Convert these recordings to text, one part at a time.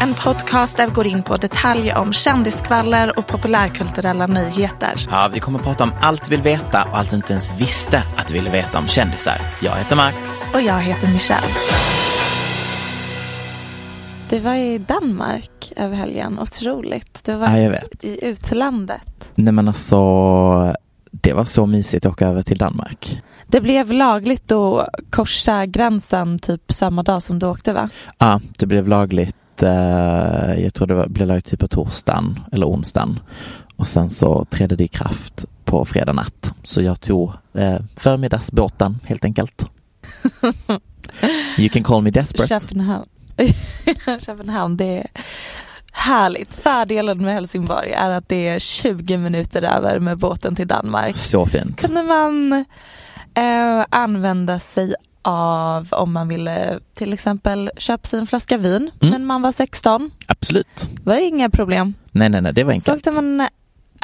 En podcast där vi går in på detaljer om kändiskvaller och populärkulturella nyheter. Ja, vi kommer att prata om allt vi vill veta och allt du inte ens visste att du ville veta om kändisar. Jag heter Max. Och jag heter Michelle. Det var i Danmark över helgen. Otroligt. Det var Ja, i utlandet. Nej men alltså, det var så mysigt att åka över till Danmark. Det blev lagligt att korsa gränsen typ samma dag som du åkte va? Ja, det blev lagligt. Eh, jag tror det var, blev lagligt typ på torsdagen eller onsdagen. Och sen så trädde det i kraft på fredag natt. Så jag tog eh, förmiddagsbåten helt enkelt. You can call me desperate. Köpenhamn. Köpenhamn, det är härligt. Fördelen med Helsingborg är att det är 20 minuter över med båten till Danmark. Så fint. kunde man eh, använda sig av om man ville till exempel köpa sig en flaska vin Mm. men man var 16. Absolut. var det inga problem. Nej, nej, nej, det var Så enkelt. åkte man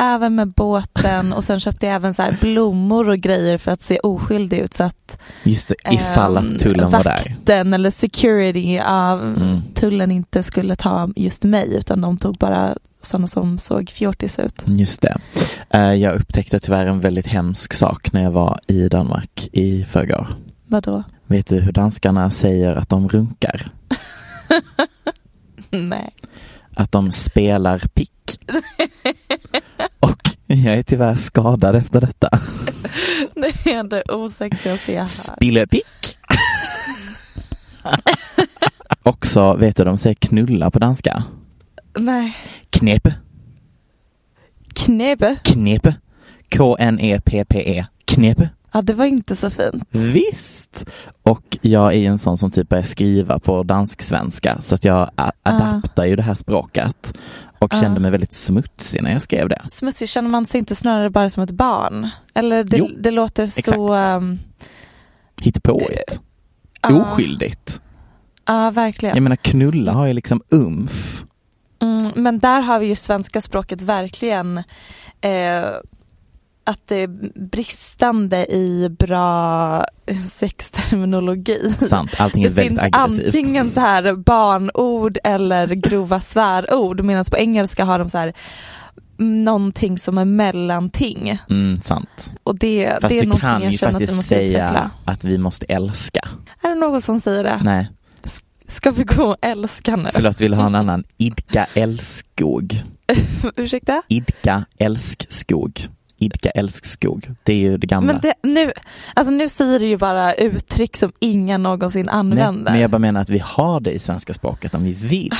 över med båten och sen köpte jag även så här blommor och grejer för att se oskyldig ut så att Just det, ifall ehm, att tullen var där. vakten eller security av Mm. tullen inte skulle ta just mig utan de tog bara sådana som såg fjortis ut. Just det. Eh, Jag upptäckte tyvärr en väldigt hemsk sak när jag var i Danmark i förrgår. Vadå? Vet du hur danskarna säger att de runkar? Nej. Att de spelar pick. Och jag är tyvärr skadad efter detta. Det är det osäkraste jag hört. Spiller pick. Också, vet du de säger knulla på danska? Nej. Knep, Knebe. knep. K-N-E-P-P-E. Knep. Ja, det var inte så fint. Visst! Och jag är en sån som typ börjar skriva på dansk-svenska så att jag a- adaptar ju det här språket och Ah. kände mig väldigt smutsig när jag skrev det. Smutsig, känner man sig inte snarare bara som ett barn? Eller det, Jo, det låter så... exakt. Um, Hittepåigt. ja. Oskyldigt. Ja, verkligen. Jag menar knulla har ju liksom umf. Mm, men där har vi ju svenska språket verkligen eh, att det är bristande i bra sexterminologi. Sant, allting är Det väldigt finns aggressivt. antingen så här barnord eller grova svärord medan på engelska har de så här någonting som är mellanting. Mm, sant. Och det, Fast det är du någonting jag känner att vi faktiskt måste säga utveckla. att vi måste älska. Är det någon som säger det? Nej, Ska vi gå och älska nu? förlåt, vill ha en annan. Idka älskskog. Ursäkta? Idka älskskog. Idka älskskog. Det är ju det gamla. Men det, nu, alltså nu säger du ju bara uttryck som ingen någonsin Nej, använder. men jag bara menar att vi har det i svenska språket om vi vill.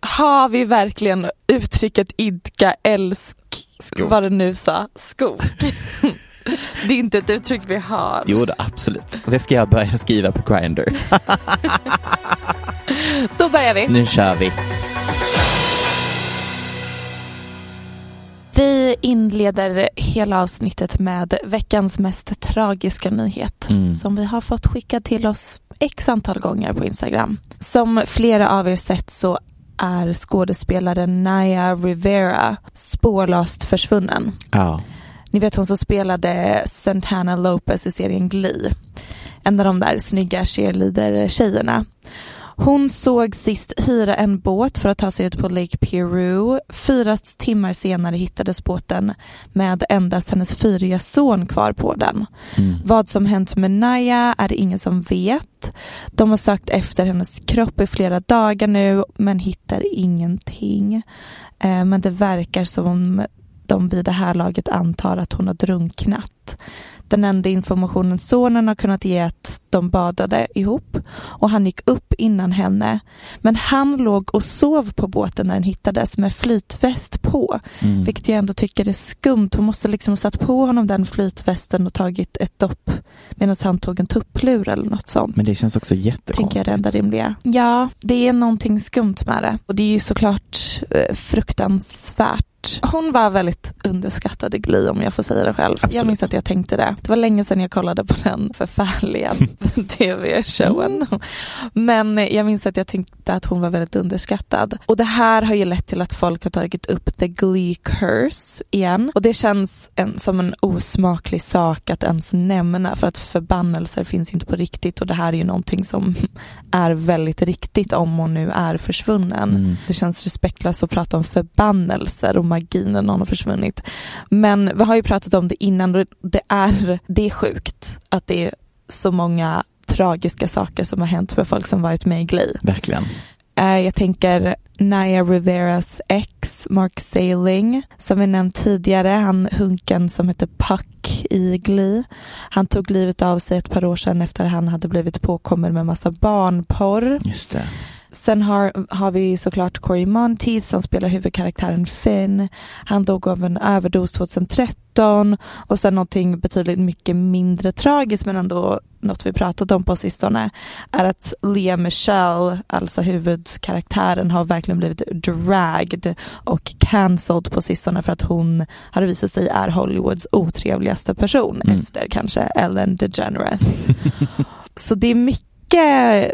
Har vi verkligen uttrycket idka älsk, Skog. vad du nu sa, skog? det är inte ett uttryck vi har. Jo, då, absolut. Det ska jag börja skriva på Grindr. Då börjar vi. Nu kör vi. Vi inleder hela avsnittet med veckans mest tragiska nyhet Mm. som vi har fått skickad till oss x antal gånger på Instagram. Som flera av er sett så är skådespelaren Naya Rivera spårlöst försvunnen. Ja. Ni vet hon som spelade Santana Lopez i serien Glee. En av de där snygga cheerleader-tjejerna. Hon såg sist hyra en båt för att ta sig ut på Lake Peru. Fyra timmar senare hittades båten med endast hennes fyriga son kvar på den. Mm. Vad som hänt med Naya är det ingen som vet. De har sökt efter hennes kropp i flera dagar nu men hittar ingenting. Eh, men det verkar som om de vid det här laget antar att hon har drunknat. Den enda informationen sonen har kunnat ge att de badade ihop och han gick upp innan henne. Men han låg och sov på båten när den hittades med flytväst på. Mm. Vilket jag ändå tycker är skumt. Hon måste liksom ha satt på honom den flytvästen och tagit ett dopp medan han tog en tupplur eller något sånt. Men det känns också Tänker jättekonstigt. jag det enda rimliga. Ja, det är någonting skumt med det. Och det är ju såklart eh, fruktansvärt. Hon var väldigt underskattad i Glee om jag får säga det själv. Jag Absolut. minns att jag tänkte det. Det var länge sedan jag kollade på den förfärliga tv-showen. Men jag minns att jag tyckte att hon var väldigt underskattad. Och det här har ju lett till att folk har tagit upp the Glee curse igen. Och det känns en, som en osmaklig sak att ens nämna för att förbannelser finns inte på riktigt och det här är ju någonting som är väldigt riktigt om hon nu är försvunnen. Mm. Det känns respektlöst att prata om förbannelser och magi när någon har försvunnit. Men vi har ju pratat om det innan och det är, det är sjukt att det är så många tragiska saker som har hänt med folk som varit med i Glee. Verkligen. Eh, Jag tänker Naya Riveras ex, Mark Sailing, som vi nämnt tidigare, han hunken som heter Puck i Glee. Han tog livet av sig ett par år sedan efter han hade blivit påkommen med massa barnporr. Just det. Sen har, har vi såklart Corey Monteith som spelar huvudkaraktären Finn. Han dog av en överdos 2013 och sen någonting betydligt mycket mindre tragiskt men ändå något vi pratat om på sistone är att Lea Michelle, alltså huvudkaraktären, har verkligen blivit dragged och cancelled på sistone för att hon har visat sig är Hollywoods otrevligaste person Mm. efter kanske Ellen DeGeneres. Så det är mycket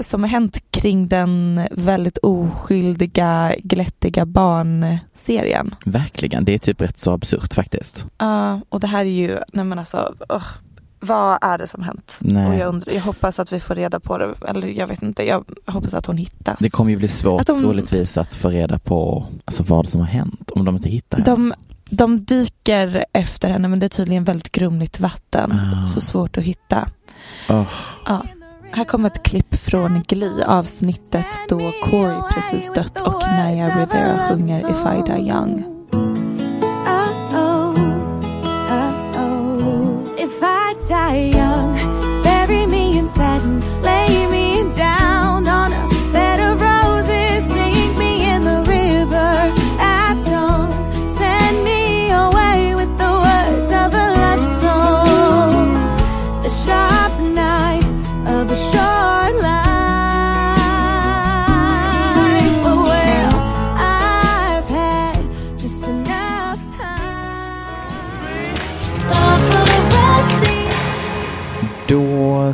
som har hänt kring den väldigt oskyldiga, glättiga barnserien. Verkligen. Det är typ rätt så absurt faktiskt. Ja, och det här är ju, nej men alltså, åh, vad är det som hänt? Nej. Och jag, undrar, jag hoppas att vi får reda på det, eller jag vet inte, jag hoppas att hon hittas. Det kommer ju bli svårt Att de- troligtvis att få reda på alltså, vad som har hänt om de inte hittar henne. de, de dyker efter henne men det är tydligen väldigt grumligt vatten, Ah. så svårt att hitta. Åh, Ja. Här kommer ett klipp från Glee, avsnittet då Corey precis dött och Naya Rivera sjunger If I Die Young. If I die young,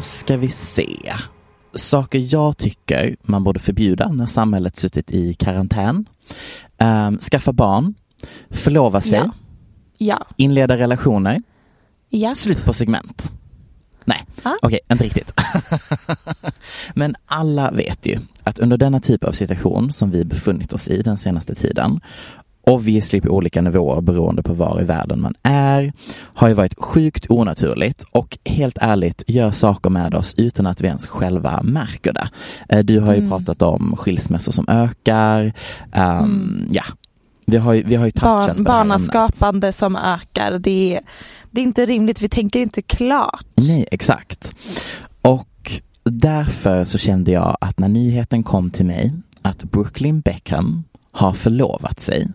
ska vi se. Saker jag tycker man borde förbjuda när samhället suttit i karantän. Ehm, skaffa barn, förlova sig, Ja. Ja. inleda relationer, Ja. slut på segment. Nej, okej, inte riktigt. Men alla vet ju att under denna typ av situation som vi befunnit oss i den senaste tiden obviously på olika nivåer beroende på var i världen man är, har ju varit sjukt onaturligt och helt ärligt gör saker med oss utan att vi ens själva märker det. Eh, Du har ju Mm. pratat om skilsmässor som ökar, ehm, Mm. ja. Vi har ju, vi har ju touchat Barn, barnaskapande som ökar. Det är, det är inte rimligt, vi tänker inte klart. Nej, exakt. Och därför så kände jag att när nyheten kom till mig att Brooklyn Beckham har förlovat sig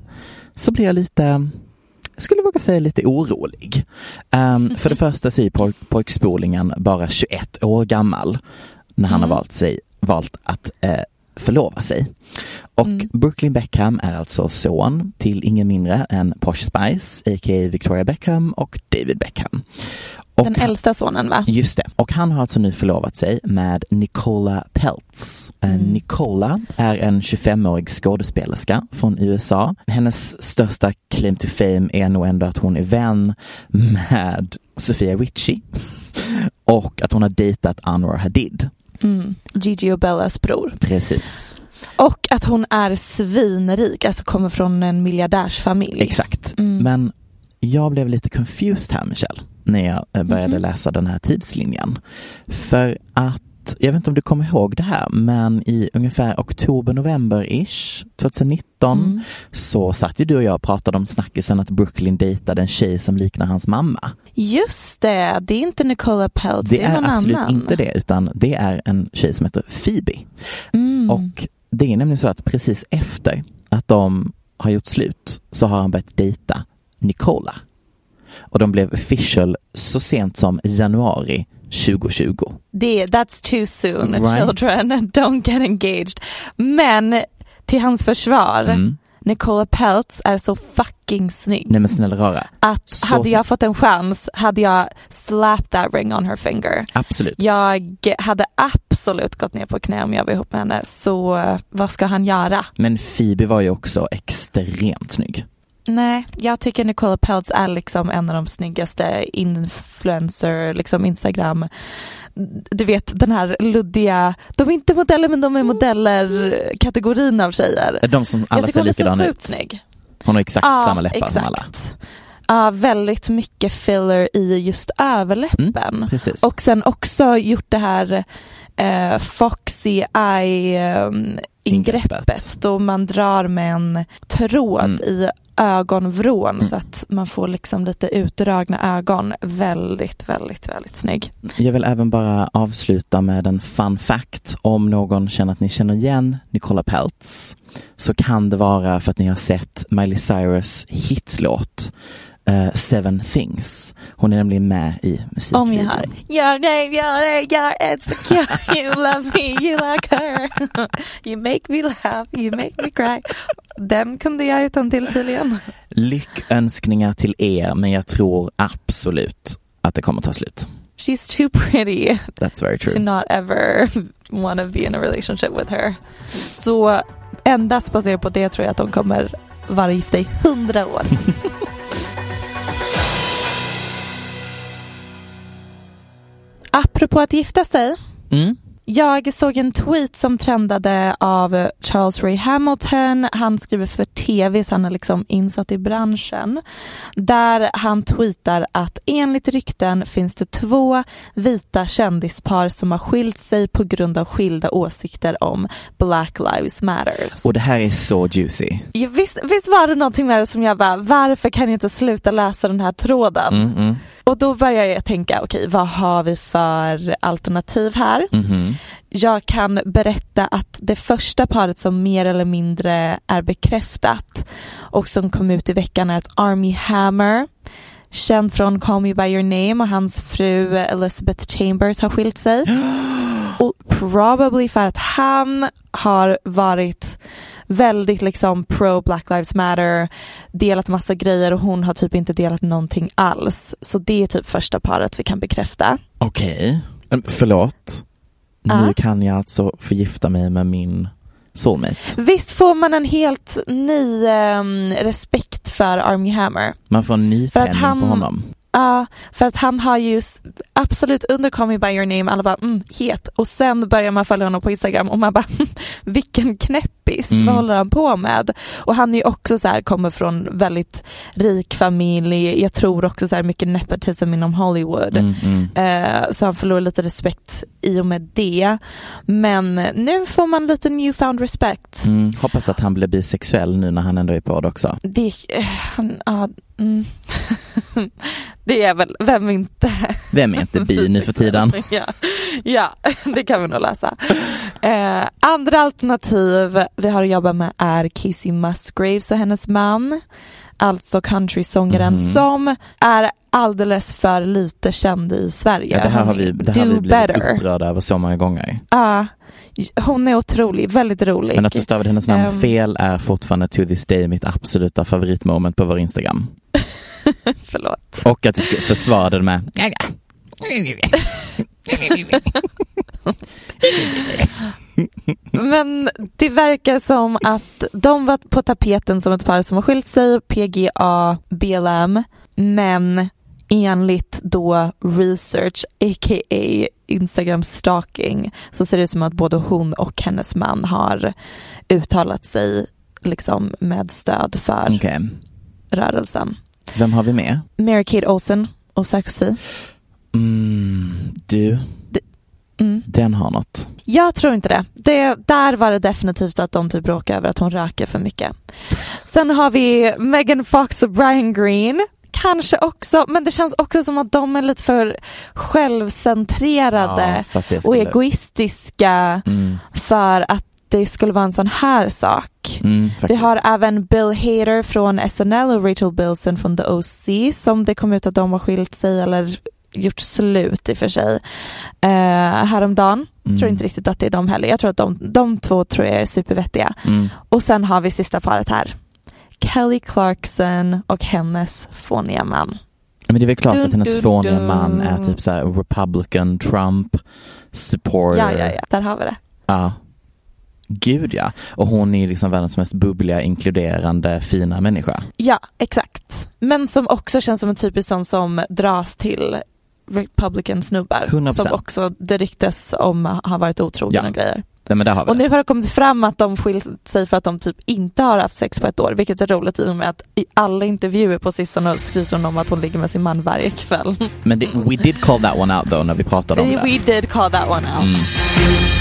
så blev jag lite, jag skulle våga säga lite orolig. Ehm, för det första så är poj- pojkspolingen bara 21 år gammal när han Mm. har valt, sig, valt att eh, förlova sig. Och Brooklyn Beckham är alltså son till ingen mindre än Posh Spice, a.k.a. Victoria Beckham och David Beckham. Och Den äldsta sonen va? Just det. Och han har alltså nu förlovat sig med Nicola Peltz. Eh, Nicola är en 25-årig skådespelerska från USA. Hennes största claim to fame är nog ändå att hon är vän med Sofia Richie och att hon har dejtat Anwar Hadid. Mm. Gigi och Bellas bror. Precis. Och att hon är svinrik, alltså kommer från en miljardärsfamilj. Exakt. Mm. Men jag blev lite confused här Michelle, när jag eh, började Mhm. läsa den här tidslinjen. För att, jag vet inte om du kommer ihåg det här, men i ungefär oktober-november-ish 2019 Mm. så satt ju du och jag och pratade om snackisen att Brooklyn dejtade en tjej som liknar hans mamma. Just det, det är inte Nicola Peltz, det, Det är är någon absolut annan. inte det, utan det är en tjej som heter Phoebe. Mm. Och det är nämligen så att precis efter att de har gjort slut så har han börjat dejta Nicola. Och de blev official så sent som januari 2020. Det, that's too soon, Right. children, don't get engaged. Men till hans försvar, Mm. Nicola Peltz är så fucking snygg. Nej men snälla rara, Att Så hade jag fått en chans hade jag slapped that ring on her finger. absolut. Jag hade absolut gått ner på knä om jag var ihop med henne, så eh, vad ska han göra? Men Phoebe var ju också extremt snygg. Nej, jag tycker Nicola Peltz är liksom en av de snyggaste influencer, liksom Instagram. Du vet den här luddiga, de är inte modeller men de är modeller kategorin av tjejer. De som alla ser likadana ut. snygg. Hon har exakt Ja, samma läppar exakt. som alla. Ja, väldigt mycket filler i just överläppen. Mm. Och sen också gjort det här eh, foxy eye eh, Ingreppet. då man drar med en tråd Mm. i ögonvrån så att man får liksom lite utdragna ögon. Väldigt, väldigt, väldigt snygg. Jag vill även bara avsluta med en fun fact. Om någon känner att ni känner igen Nicola Peltz så kan det vara för att ni har sett Miley Cyrus hitlåt eh, Seven Things. Hon är nämligen med i musikvideon. Om jag har Your name, your name, you're insecure You love me, you like her You make me laugh, you make me cry Den kunde jag utan till tydligen. Lyckönskningar till er, men jag tror absolut att det kommer ta slut. She's too pretty That's very to true. not ever want to be in a relationship with her. Så endast baserat på det tror jag att de kommer vara gifta i hundra år. Apropå att gifta sig. Mm. Jag såg en tweet som trendade av Charles Ray Hamilton. Han skriver för tv så han är liksom insatt i branschen. Där han tweetar att enligt rykten finns det två vita kändispar som har skilt sig på grund av skilda åsikter om Black Lives Matters. Och det här är så juicy. Ja, visst, visst var det någonting med det som jag bara, varför kan jag inte sluta läsa den här tråden? Mm, mm, Och då börjar jag tänka, okej vad har vi för alternativ här? mhm. Jag kan berätta att det första paret som mer eller mindre är bekräftat och som kom ut i veckan är att Army Hammer, känd från Call Me By Your Name och hans fru Elizabeth Chambers har skilt sig. Och probably för att han har varit väldigt liksom pro Black Lives Matter, delat massa grejer och hon har typ inte delat någonting alls. Så det är typ första paret vi kan bekräfta. Okej. Mm, Förlåt. Ja. Nu kan jag alltså förgifta mig med min soulmate. Visst får man en helt ny ehm, respekt för Army Hammer? Man får en nytändning han- på honom. Ja, för att han har ju absolut under Call Me By Your Name, alla bara mm, het och sen börjar man följa honom på Instagram och man bara vilken knäppis, Mm. vad håller han på med? Och han är ju också så här, kommer från väldigt rik familj, jag tror också så här mycket nepotism inom Hollywood. Mm, mm. Eh, så han förlorar lite respekt i och med det. Men nu får man lite newfound respect. Mm. Hoppas att han blir bisexuell nu när han ändå är på det också. Det, eh, han, ja, mm. det är väl, vem inte? Vem är inte bi nu för tiden? ja, ja, det kan vi nog läsa. Eh, andra alternativ vi har att jobba med är Casey Musgraves och hennes man. alltså countrysångaren Mhm. som är alldeles för lite känd i Sverige. Ja, det här har vi, det här Do vi blivit better. upprörda över så många gånger. Ja, hon är otrolig, väldigt rolig. Men att du stavade hennes namn Ehm. fel är fortfarande to this day mitt absoluta favoritmoment på vår Instagram. Förlåt. Och att du skulle försvara det med Men det verkar som att de var på tapeten som ett par som har skilt sig, PGA, BLM, men enligt då research, a.k.a. Instagram stalking, så ser det ut som att både hon och hennes man har uttalat sig liksom med stöd för Okej, rörelsen. Vem har vi med? Mary Kate Olsen och Sarkozy. Mm, du, Mm. den har något. Jag tror inte det. det. Där var det definitivt att de typ bråkade över att hon röker för mycket. Sen har vi Megan Fox och Brian Green. Kanske också, men det känns också som att de är lite för självcentrerade Ja, för och egoistiska Mm, för att det skulle vara en sån här sak. mm, Vi har även Bill Hader från SNL och Rachel Bilson från The OC som det kom ut att de har skilt sig eller gjort slut i och för sig eh, häromdagen. Mm. Tror inte riktigt att det är de heller. Jag tror att de, de två tror jag är supervettiga. Mm. Och sen har vi sista paret här. Kelly Clarkson och hennes fåniga man. Men det är väl klart Dun, att hennes dun, fåniga dun. man är typ så här Republican, Trump, supporter. Ja, ja, ja. Där har vi det. Ja. Gud ja. Och hon är liksom världens mest bubbliga, inkluderande, fina människa. Ja, exakt. Men som också känns som en typisk sån som dras till Republican snubbar. 100%. Som också det ryktes om har varit otrogen Ja. och grejer. Nej men där har vi Och nu har det kommit fram att de skilt sig för att de typ inte har haft sex på ett år, vilket är roligt i och med att i alla intervjuer på sistone skryter hon om att hon ligger med sin man varje kväll. Men det, we did call that one out though när vi pratade om det. We did call that one out. Mm.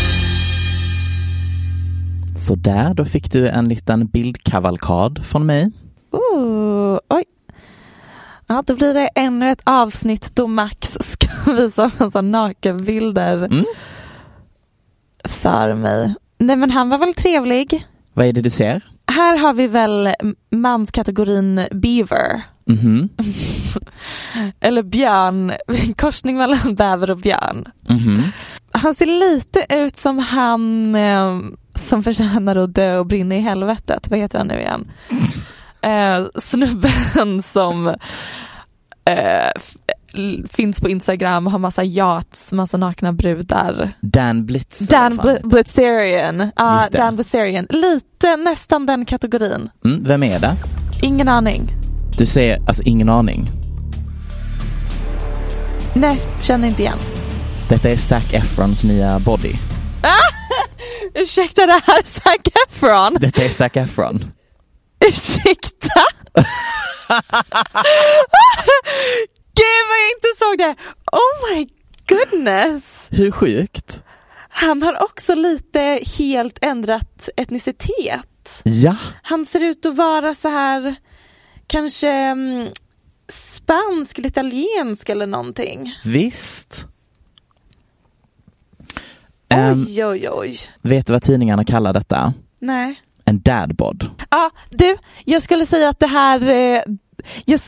Så där, då fick du en liten bildkavalkad från mig. Ooh, oj. Ja, då blir det ännu ett avsnitt då Max ska visa massa nakenbilder Mm. för mig. Nej men han var väl trevlig. Vad är det du ser? Här har vi väl manskategorin beaver. Mhm, Eller björn, korsning mellan bäver och björn. mhm. Han ser lite ut som han eh, som förtjänar att dö och brinna i helvetet. Vad heter han nu igen? Eh, snubben som eh, finns på Instagram har massa yachts, massa nakna brudar. Dan Blitz. Dan. Bl- Blitzerian. Det. Dan Blitzerian. Lite nästan den kategorin. Mm, vem är det? Ingen aning. Du säger alltså ingen aning. Nej, känner inte igen. Detta är Zac Efrons nya body. Ursäkta, det här är Zac Efron. Detta är Zac Efron. Ursäkta? Gud vad jag inte såg det! Oh my goodness! Hur sjukt? Han har också lite helt ändrat etnicitet. Ja, Han ser ut att vara så här kanske mm, spansk eller italiensk eller någonting. visst. Oj, oj, oj. vet du vad tidningarna kallar detta? Nej. En dadbod. Ja, du, jag skulle säga att det här eh, jag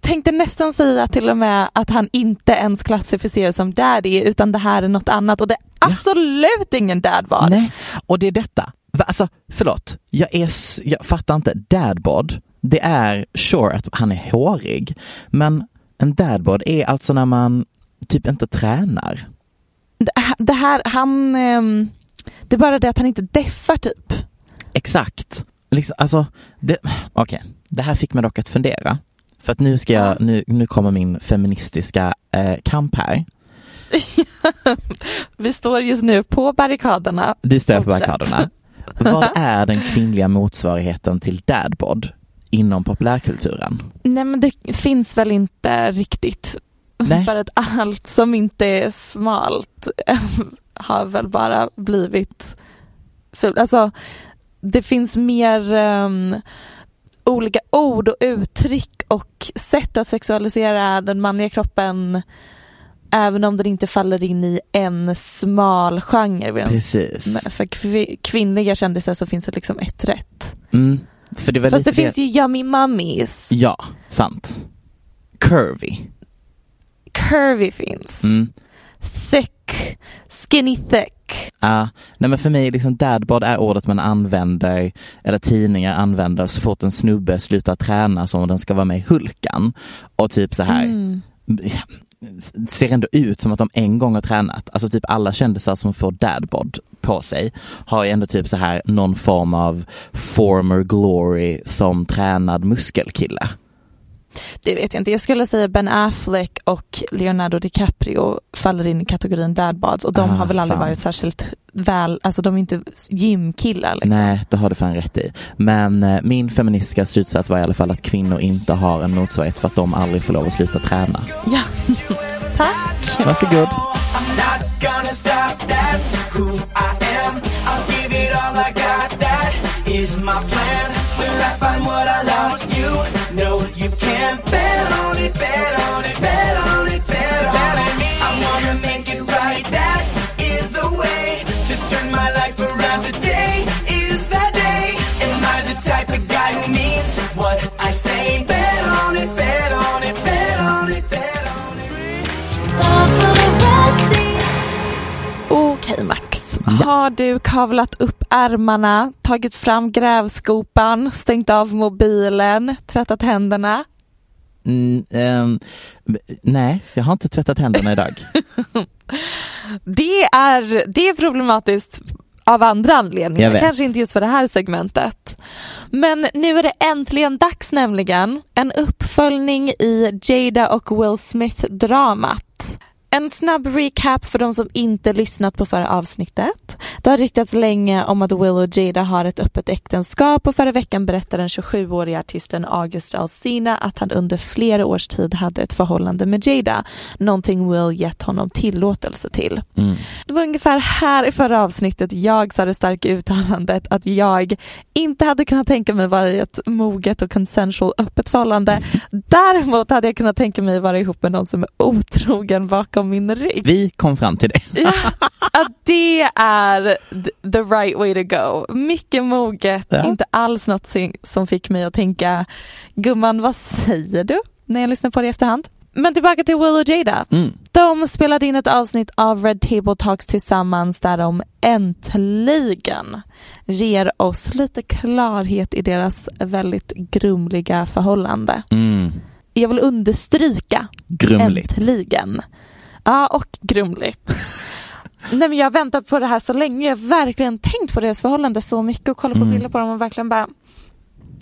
tänkte nästan säga till och med att han inte ens klassificeras som daddy utan det här är något annat och det är absolut ingen dadbod. Nej, och det är detta. Alltså, förlåt. Jag, är, jag fattar inte. Dadbod, det är sure att han är hårig, men en dadbod är alltså när man typ inte tränar. Det, här, han, ehm, det är bara det att han inte deffar typ. Exakt. Liksom, alltså, det, okej. Det här fick mig dock att fundera. För att nu ska jag, nu, nu kommer min feministiska eh, kamp här. Vi står just nu på barrikaderna. Du står på barrikaderna. Vad är den kvinnliga motsvarigheten till dadbod inom populärkulturen? Nej men det finns väl inte riktigt. Nej. För att allt som inte är smalt har väl bara blivit fult. Alltså det finns mer ehm, olika ord och uttryck och sätt att sexualisera den manliga kroppen även om den inte faller in i en smal genre. Precis. För kvi- kvinnliga kändisar så finns det liksom ett rätt. Mm. För det var Fast det finns ju yummy mummies. Ja, sant. Curvy. Curvy finns. Mm. Thick. Skinny thick. Ja, nej men för mig liksom dadbod är ordet man använder, eller tidningar använder så fort en snubbe slutar träna som om den ska vara med i Hulkan. Och typ så här Mm. ser ändå ut som att de en gång har tränat. Alltså typ alla kändisar som får dadbod på sig har ju ändå typ så här någon form av former glory som tränad muskelkille. Det vet jag inte. Jag skulle säga Ben Affleck och Leonardo DiCaprio faller in i kategorin dadbods och de Ah, har väl aldrig sant. varit särskilt väl, alltså de är inte gymkillar liksom. Nej, det har du fan rätt i. Men eh, min feministiska slutsats var i alla fall att kvinnor inte har en motsvarighet för att de aldrig får lov att sluta träna. Ja, tack. Varsågod. Okej har du kavlat upp ärmarna, tagit fram grävskopan, stängt av mobilen, tvättat händerna? Mm, b- nej, jag har inte tvättat händerna idag. Det är, det är problematiskt av andra anledningar, kanske inte just för det här segmentet. Men nu är det äntligen dags nämligen, en uppföljning i Jada och Will Smith-dramat. En snabb recap för de som inte lyssnat på förra avsnittet. Det har ryktats länge om att Will och Jada har ett öppet äktenskap och förra veckan berättade den 27-åriga artisten August Alsina att han under flera års tid hade ett förhållande med Jada, någonting Will gett honom tillåtelse till. Mm. Det var ungefär här i förra avsnittet jag sa det starka uttalandet att jag inte hade kunnat tänka mig vara i ett moget och consensual öppet förhållande. Däremot hade jag kunnat tänka mig vara ihop med någon som är otrogen bakom min rygg. Vi kom fram till det. Ja, att det är th- the right way to go. Mycket moget, Ja. inte alls något som- som fick mig att tänka gumman vad säger du? När jag lyssnar på det i efterhand. Men tillbaka till Will och Jada. Mm. De spelade in ett avsnitt av Red Table Talks tillsammans där de äntligen ger oss lite klarhet i deras väldigt grumliga förhållande. Mm. Jag vill understryka Grumligt. äntligen. Ja, och grumligt. Nej, men jag har väntat på det här så länge. Jag har verkligen tänkt på deras förhållande så mycket och kollat på Mm. bilder på dem och verkligen bara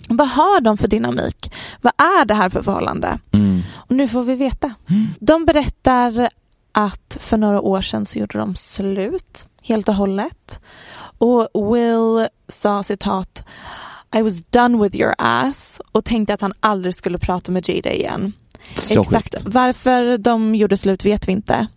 vad har de för dynamik? Vad är det här för förhållande? Mm. Och nu får vi veta. De berättar att för några år sedan så gjorde de slut helt och hållet. Och Will sa citat I was done with your ass och tänkte att han aldrig skulle prata med Jada igen. Så Exakt. sjukt. Varför de gjorde slut vet vi inte.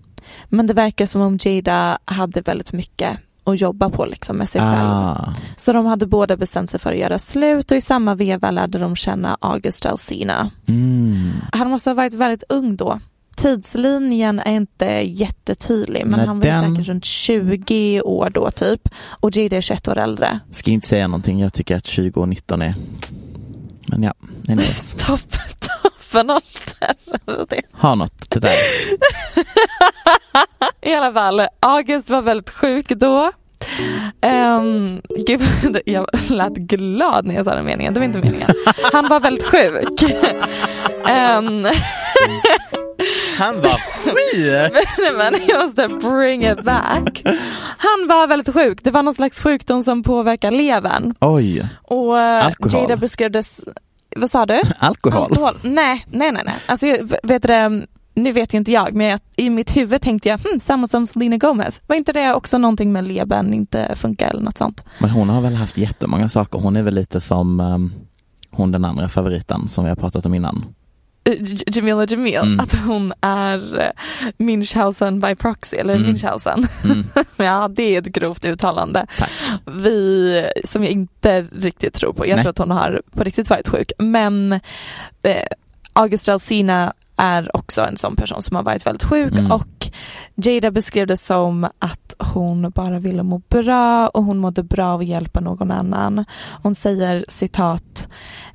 Men det verkar som om Jada hade väldigt mycket att jobba på liksom med sig själv. Ah. Så de hade båda bestämt sig för att göra slut och i samma veva lärde de känna August Alsina. Mm. Han måste ha varit väldigt ung då. Tidslinjen är inte jättetydlig men Nej, han var den- säkert runt 20 år då typ. Och Jada är 21 år äldre. Ska inte säga någonting, jag tycker att 20 och 19 är... Men ja, anyways. Topp, toppen ålder. Det. Har något det där. I alla fall, August var väldigt sjuk då. Um, gud, jag lät glad när jag sa den meningen, det var inte meningen. Han var väldigt sjuk. Ehm, Han var sjuk! men jag måste bring it back. Han var väldigt sjuk, det var någon slags sjukdom som påverkar levern. Oj, Och eh, Alkohol. Jada beskrevs, vad sa du? alkohol. Nej, nej, nej. nej. Alltså, jag- vet du, det, nu vet ju inte jag, men jag, i mitt huvud tänkte jag, hmm, samma som Selena Gomez. Var inte det också någonting med levern inte funkar eller något sånt? Men hon har väl haft jättemånga saker. Hon är väl lite som um, hon den andra favoriten som vi har pratat om innan. Jamila Jamil, Mm. att hon är eh, Münchhausen by proxy, eller Mm. Münchhausen. Mm. ja, det är ett grovt uttalande. Tack. Vi, som jag inte riktigt tror på. Jag Nej. tror att hon har på riktigt varit sjuk. Men eh, August Alsina är också en sån person som har varit väldigt sjuk Mm. och Jada beskrev det som att hon bara ville må bra och hon mådde bra av att hjälpa någon annan. Hon säger citat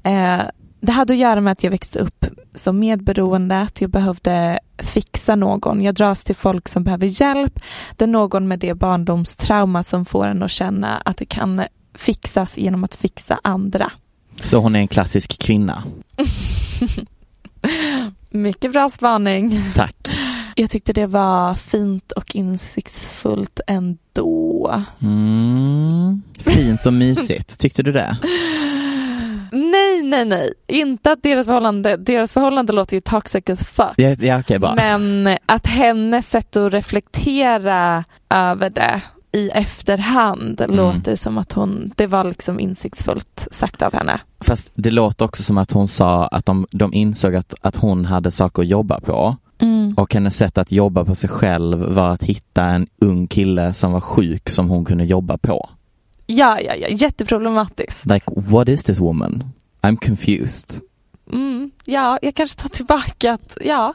eh, det hade att göra med att jag växte upp som medberoende, att jag behövde fixa någon. Jag dras till folk som behöver hjälp. Det är någon med det barndomstrauma som får en att känna att det kan fixas genom att fixa andra. Så hon är en klassisk kvinna. Mycket bra spaning. Tack. Jag tyckte det var fint och insiktsfullt ändå. Mm. Fint och mysigt, tyckte du det? Nej, nej, nej. Inte att deras förhållande, deras förhållande låter ju toxic as fuck. Ja, ja okej bara. Men att hennes sätt att reflektera över det i efterhand Mm. låter som att hon, det var liksom insiktsfullt sagt av henne. Fast det låter också som att hon sa att de, de insåg att, att hon hade saker att jobba på. Och hennes sätt att jobba på sig själv var att hitta en ung kille som var sjuk som hon kunde jobba på. Ja, ja, ja, jätteproblematiskt. Like, what is this woman? I'm confused. Mm, ja, jag kanske tar tillbaka att, ja.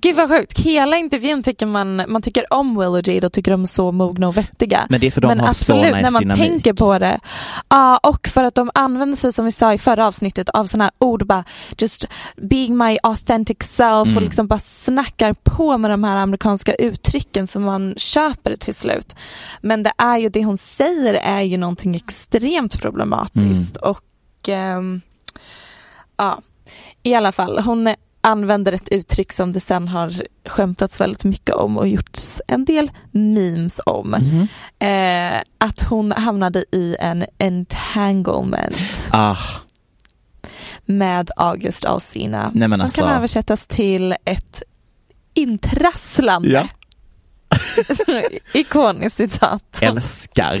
Gud vad sjukt, hela intervjun tycker man, man tycker om Will och Jade och tycker de är så mogna och vettiga. Men det är för de Men har absolut, så nice när man dynamik. tänker på det. Ja, och för att de använder sig, som vi sa i förra avsnittet, av sådana här ord, bara just being my authentic self Mm. och liksom bara snackar på med de här amerikanska uttrycken som man köper till slut. Men det är ju, det hon säger är ju någonting extremt problematiskt Mm. och ehm, ja, i alla fall, hon använder ett uttryck som det sen har skämtats väldigt mycket om och gjorts en del memes om. Mhm. Eh, att hon hamnade i en entanglement Ah, med August Alsina. Nej, som alltså- kan översättas till ett intrasslande. Ja. Ikoniskt citat. älskar.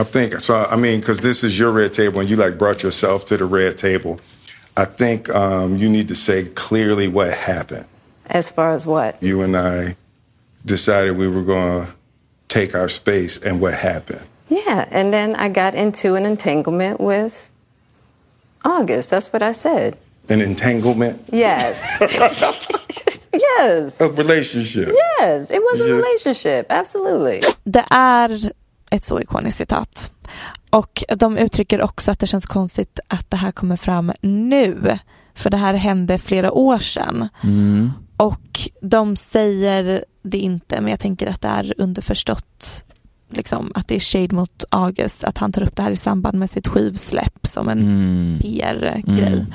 I think so. I mean, because this is your red table, and you like brought yourself to the red table. I think um, you need to say clearly what happened. As far as what? You and I decided we were going to take our space, and what happened? Yeah, and then I got into an entanglement with August. That's what I said. An entanglement, Yes. yes. a relationship. Yes, it was a Yeah. relationship. Absolutely. Det är ett så ikoniskt citat. Och de uttrycker också att det känns konstigt att det här kommer fram nu. För det här hände flera år sedan. Mm. Och de säger det inte, men jag tänker att det är underförstått. Liksom, att det är shade mot August, att han tar upp det här i samband med sitt skivsläpp som en Mm. PR-grej. Mm.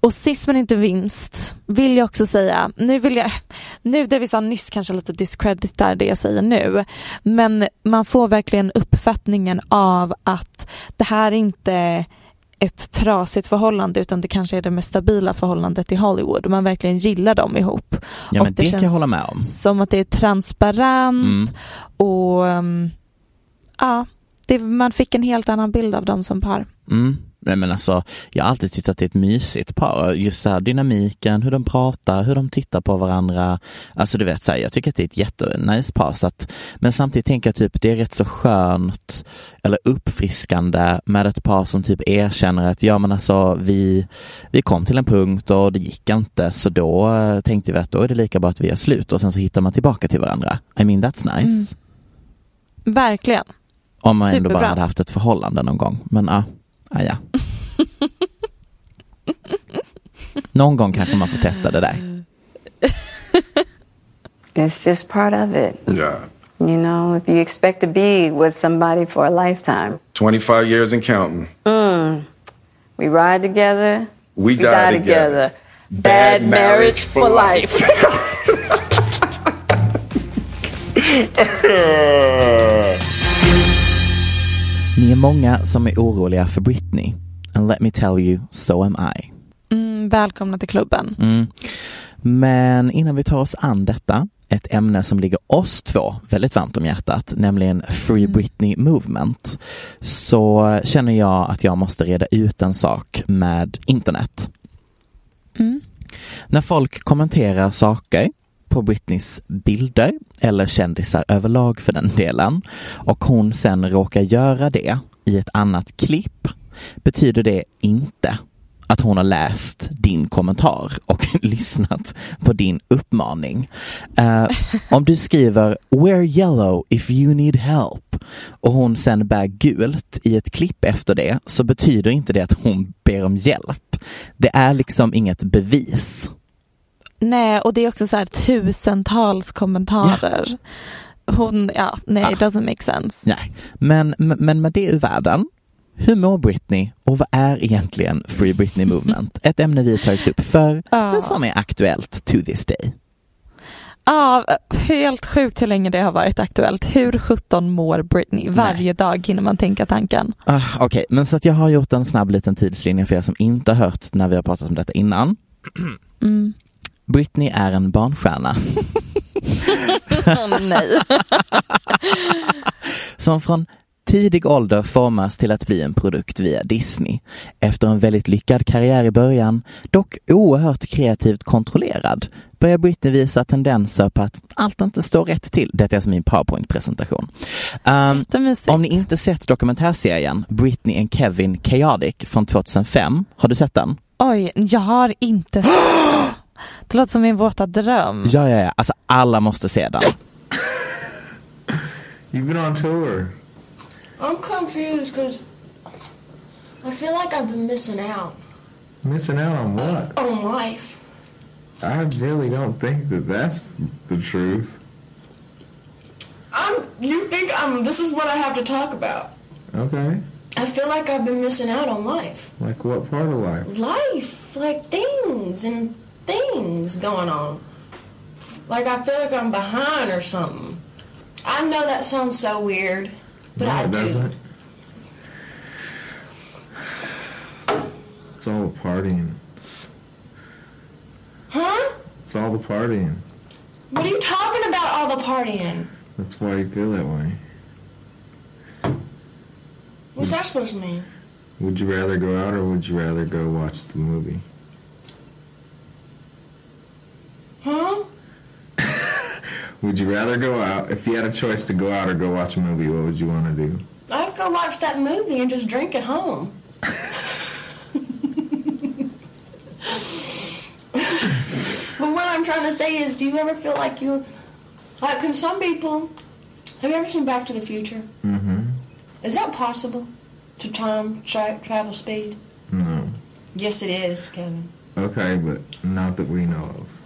Och sist men inte vinst vill jag också säga, nu vill jag, nu det vi sa nyss kanske lite discreditar det jag säger nu, men man får verkligen uppfattningen av att det här inte är ett trasigt förhållande utan det kanske är det mest stabila förhållandet i Hollywood och man verkligen gillar dem ihop. Ja Och men det, kan jag hålla med om. Som att det är transparent Mm. och um, ja, det, man fick en helt annan bild av dem som par. Mm. Nej men alltså, jag har alltid tyckt att det är ett mysigt par. Just så här, dynamiken, hur de pratar, hur de tittar på varandra. Alltså du vet, så här, jag tycker att det är ett jättenice par. Så att, men samtidigt tänker jag typ, det är rätt så skönt eller uppfriskande med ett par som typ erkänner att ja men alltså vi, vi kom till en punkt och det gick inte så då eh, tänkte vi att då är det lika bra att vi gör slut och sen så hittar man tillbaka till varandra. I mean that's nice. Mm. Verkligen. Om man ändå Superbra. bara hade haft ett förhållande någon gång. Men ah, ah, ja. någon gång kanske man får testa det där. It's just part of it. Yeah. You know, if you expect to be with somebody for a lifetime, 25 years and counting. we ride together, We, die, together. Bad marriage for life. Ni är många som är oroliga för Britney. And let me tell you, so am I. Mm, välkomna till klubben. Mm. Men innan vi tar oss an detta, ett ämne som ligger oss två väldigt varmt om hjärtat, nämligen Free Britney Movement, så känner jag att jag måste reda ut en sak med internet. Mm. När folk kommenterar saker på Britneys bilder eller kändisar överlag för den delen och hon sen råkar göra det i ett annat klipp betyder det inte att hon har läst din kommentar och lyssnat på din uppmaning. Uh, om du skriver “Wear yellow if you need help” och hon sen bär gult i ett klipp efter det så betyder inte det att hon ber om hjälp. Det är liksom inget bevis. Nej, och det är också så här tusentals kommentarer. Hon, ja, nej, it doesn't make sense. Nej, men, men med det ur världen hur mår Britney och vad är egentligen Free Britney Movement? Ett ämne vi tagit upp förr, Ja. men som är aktuellt to this day. Ja, helt sjukt hur länge det har varit aktuellt. Hur 17 mår Britney? Varje dag hinner man tänka tanken. Ah, Okej, men så att jag har gjort en snabb liten tidslinje för er som inte har hört när vi har pratat om detta innan. Mm. Britney är en barnstjärna Åh, nej. som från tidig ålder formas till att bli en produkt via Disney. Efter en väldigt lyckad karriär i början, dock oerhört kreativt kontrollerad, börjar Britney visa tendenser på att allt inte står rätt till. Detta är alltså min powerpoint-presentation. Um, om ni inte sett dokumentärserien Britney and Kevin Chaotic från 2005, har du sett den? Oj, jag har inte sett det. Det låter som min våta dröm. Ja, ja, ja. Alltså alla måste se den. You've been on tour. I'm confused because I feel like I've been missing out Missing out on what? on life. I really don't think that that's the truth. I'm. You think I'm? This is what I have to talk about. Okay. I feel like I've been missing out on life. Like what part of life? Life, like things and things going on. Like I feel like I'm behind or something. I know that sounds so weird, but no, I it do. doesn't. It's all the partying. Huh? It's all the partying. What are you talking about? All the partying? That's why you feel that way. What's that supposed to mean? Would you rather go out or would you rather go watch the movie? Huh? Would you rather go out if you had a choice to go out or go watch a movie? What would you want to do? I'd go watch that movie and just drink at home. but what I'm trying to say is, do you ever feel like you, like, can some people, have you ever seen Back to the Future? Mm-hmm. Is that possible? To time tra- travel speed? No. Yes, it is, Kevin. Okay, but not that we know of.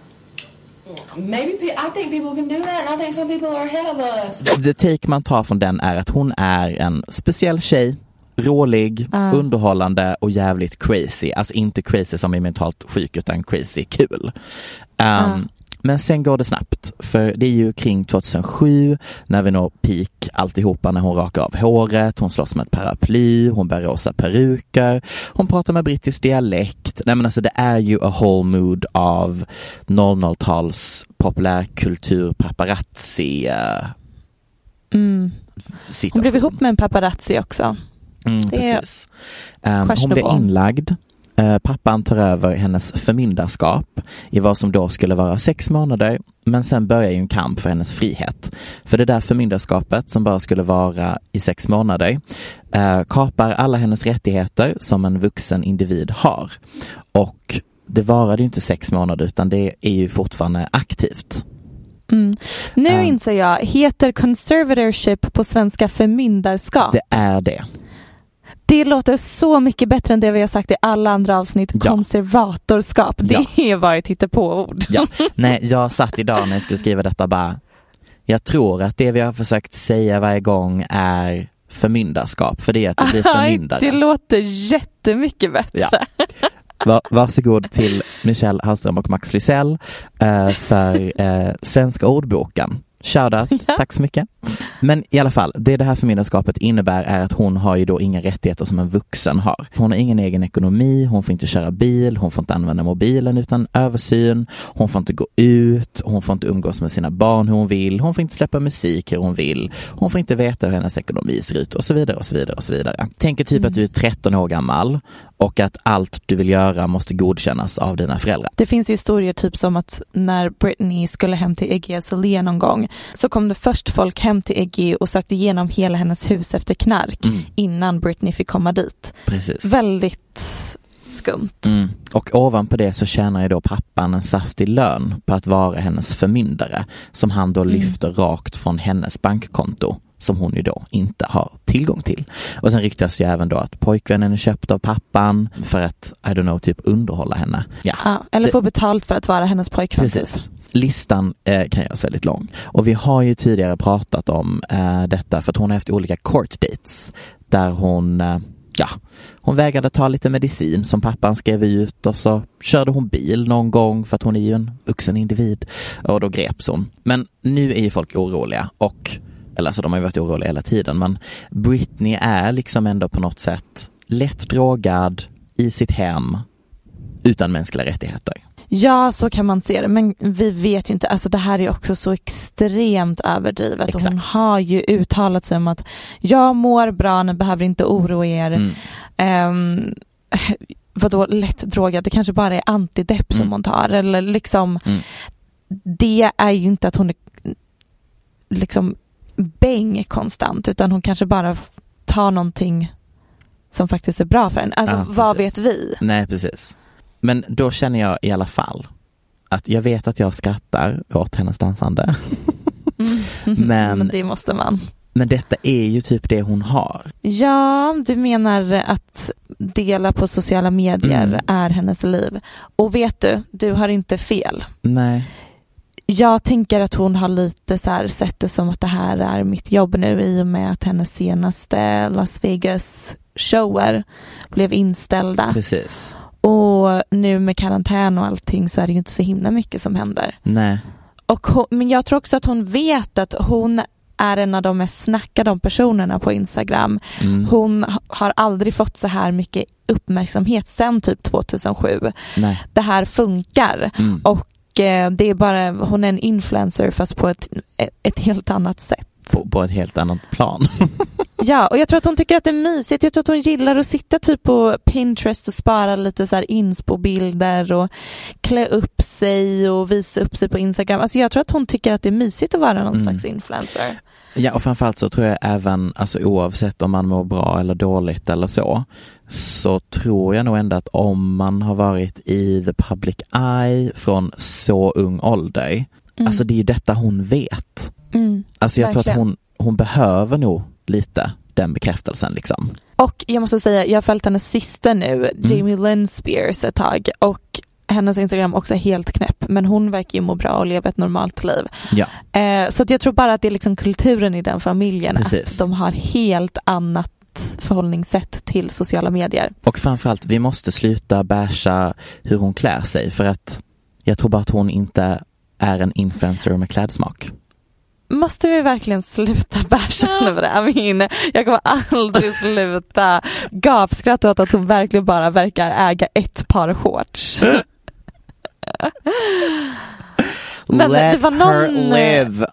Maybe pe- I think people can do that, and I think some people are ahead of us. The take man tar från den är att hon är en speciell tjej, rolig, Ah. underhållande och jävligt crazy. Alltså inte crazy som är mentalt sjuk utan crazy kul. Um, Ah. Men sen går det snabbt, för det är ju kring 2007 när vi når peak alltihopa när hon rakar av håret, hon slåss med ett paraply, hon bär rosa peruker, hon pratar med brittisk dialekt. Nej men alltså det är ju a whole mood av 00-tals populärkultur paparazzi eh, Mm. Hon blev ihop med en paparazzi också. Mm, Det är precis. Um, hon blir inlagd. Eh, pappan tar över hennes förmyndarskap i vad som då skulle vara sex månader. Men sen börjar ju en kamp för hennes frihet. För det där förmyndarskapet som bara skulle vara i sex månader eh, kapar alla hennes rättigheter som en vuxen individ har. Och det varade ju inte sex månader utan det är ju fortfarande aktivt. Mm. Nu Um, inser jag, heter conservatorship på svenska förmyndarskap? Det är det. Det låter så mycket bättre än det vi har sagt i alla andra avsnitt. Ja. Konservatorskap, det är bara ett hittepåord. Ja. Nej, jag satt idag när jag skulle skriva detta bara, jag tror att det vi har försökt säga varje gång är förmyndarskap, för det är att du blir förmyndare. det låter jättemycket bättre. Ja. Va, varsågod till Michelle Hallström och Max Lysell eh, för eh, Svenska ordboken. Shoutout, tack så mycket. Men i alla fall, det det här förmyndarskapet innebär är att hon har ju då inga rättigheter som en vuxen har. Hon har ingen egen ekonomi, hon får inte köra bil, hon får inte använda mobilen utan översyn, hon får inte gå ut, hon får inte umgås med sina barn hur hon vill, hon får inte släppa musik hur hon vill, hon får inte veta hur hennes ekonomi ser ut och så vidare och så vidare och så vidare. Tänk typ att du är 13 år gammal och att allt du vill göra måste godkännas av dina föräldrar. Det finns ju historier typ som att när Britney skulle hem till Iggy Azalea någon gång så kom det först folk hem till Iggy och sökte igenom hela hennes hus efter knark Mm. innan Britney fick komma dit. Precis. Väldigt skumt. Mm. Och ovanpå det så tjänar ju då pappan en saftig lön på att vara hennes förmyndare som han då Mm. lyfter rakt från hennes bankkonto som hon ju då inte har tillgång till. Och sen ryktas ju även då att pojkvännen är köpt av pappan för att, I don't know, typ underhålla henne. Ja, Ja, eller få betalt för att vara hennes pojkvän. typ. Precis. Listan eh, kan göras väldigt lång. Och vi har ju tidigare pratat om eh, detta för att hon har haft olika court dates där hon eh, Ja, hon vägrade ta lite medicin som pappan skrev ut och så körde hon bil någon gång för att hon är ju en vuxen individ och då greps hon. Men nu är ju folk oroliga och, eller alltså de har ju varit oroliga hela tiden men Britney är liksom ändå på något sätt lätt drogad i sitt hem utan mänskliga rättigheter. Ja, så kan man se det. Men vi vet ju inte. Alltså det här är också så extremt överdrivet. Och hon har ju uttalat sig om att jag mår bra, ni behöver inte oroa er. Mm. Um, vadå lätt drogad? Det kanske bara är antidepp som Mm. hon tar. Eller liksom, Mm. det är ju inte att hon är liksom bäng konstant. Utan hon kanske bara tar någonting som faktiskt är bra för henne. Alltså Ja, vad vet vi? Nej, precis. Men då känner jag i alla fall att jag vet att jag skrattar åt hennes dansande. Men- Men det måste man. Men detta är ju typ det hon har. Ja, du menar att dela på sociala medier Mm. är hennes liv. Och vet du, du har inte fel. Nej. Jag tänker att hon har lite så här sett det som att det här är mitt jobb nu i och med att hennes senaste Las Vegas shower blev inställda. Precis. Och nu med karantän och allting så är det ju inte så himla mycket som händer. Nej. Och hon, men jag tror också att hon vet att hon är en av de mest snackade om personerna på Instagram. Mm. Hon ha- har aldrig fått så här mycket uppmärksamhet sedan typ 2007. Nej. Det här funkar Mm. och det är bara, hon är en influencer fast på ett, ett helt annat sätt. På, på ett helt annat plan. Ja, och jag tror att hon tycker att det är mysigt. Jag tror att hon gillar att sitta typ på Pinterest och spara lite så här inspo-bilder och klä upp sig och visa upp sig på Instagram. Alltså jag tror att hon tycker att det är mysigt att vara någon Mm. slags influencer. Ja, och framförallt så tror jag även, alltså oavsett om man mår bra eller dåligt eller så, så tror jag nog ändå att om man har varit i the public eye från så ung ålder, Mm. alltså det är ju detta hon vet. Mm, Alltså jag tror verkligen. att hon, hon behöver nog lite den bekräftelsen liksom. Och jag måste säga, jag har följt hennes syster nu, Jamie Lynn Spears ett tag och hennes Instagram också helt knäpp men hon verkar ju må bra och leva ett normalt liv. Ja. Eh, så att jag tror bara att det är liksom kulturen i den familjen, Precis. att de har helt annat förhållningssätt till sociala medier. Och framförallt, vi måste sluta basha hur hon klär sig för att jag tror bara att hon inte är en influencer med klädsmak. Måste vi verkligen sluta basha över det? Mean, jag kommer aldrig sluta gapskratta åt att hon verkligen bara verkar äga ett par shorts. Men Let det var någon- her live.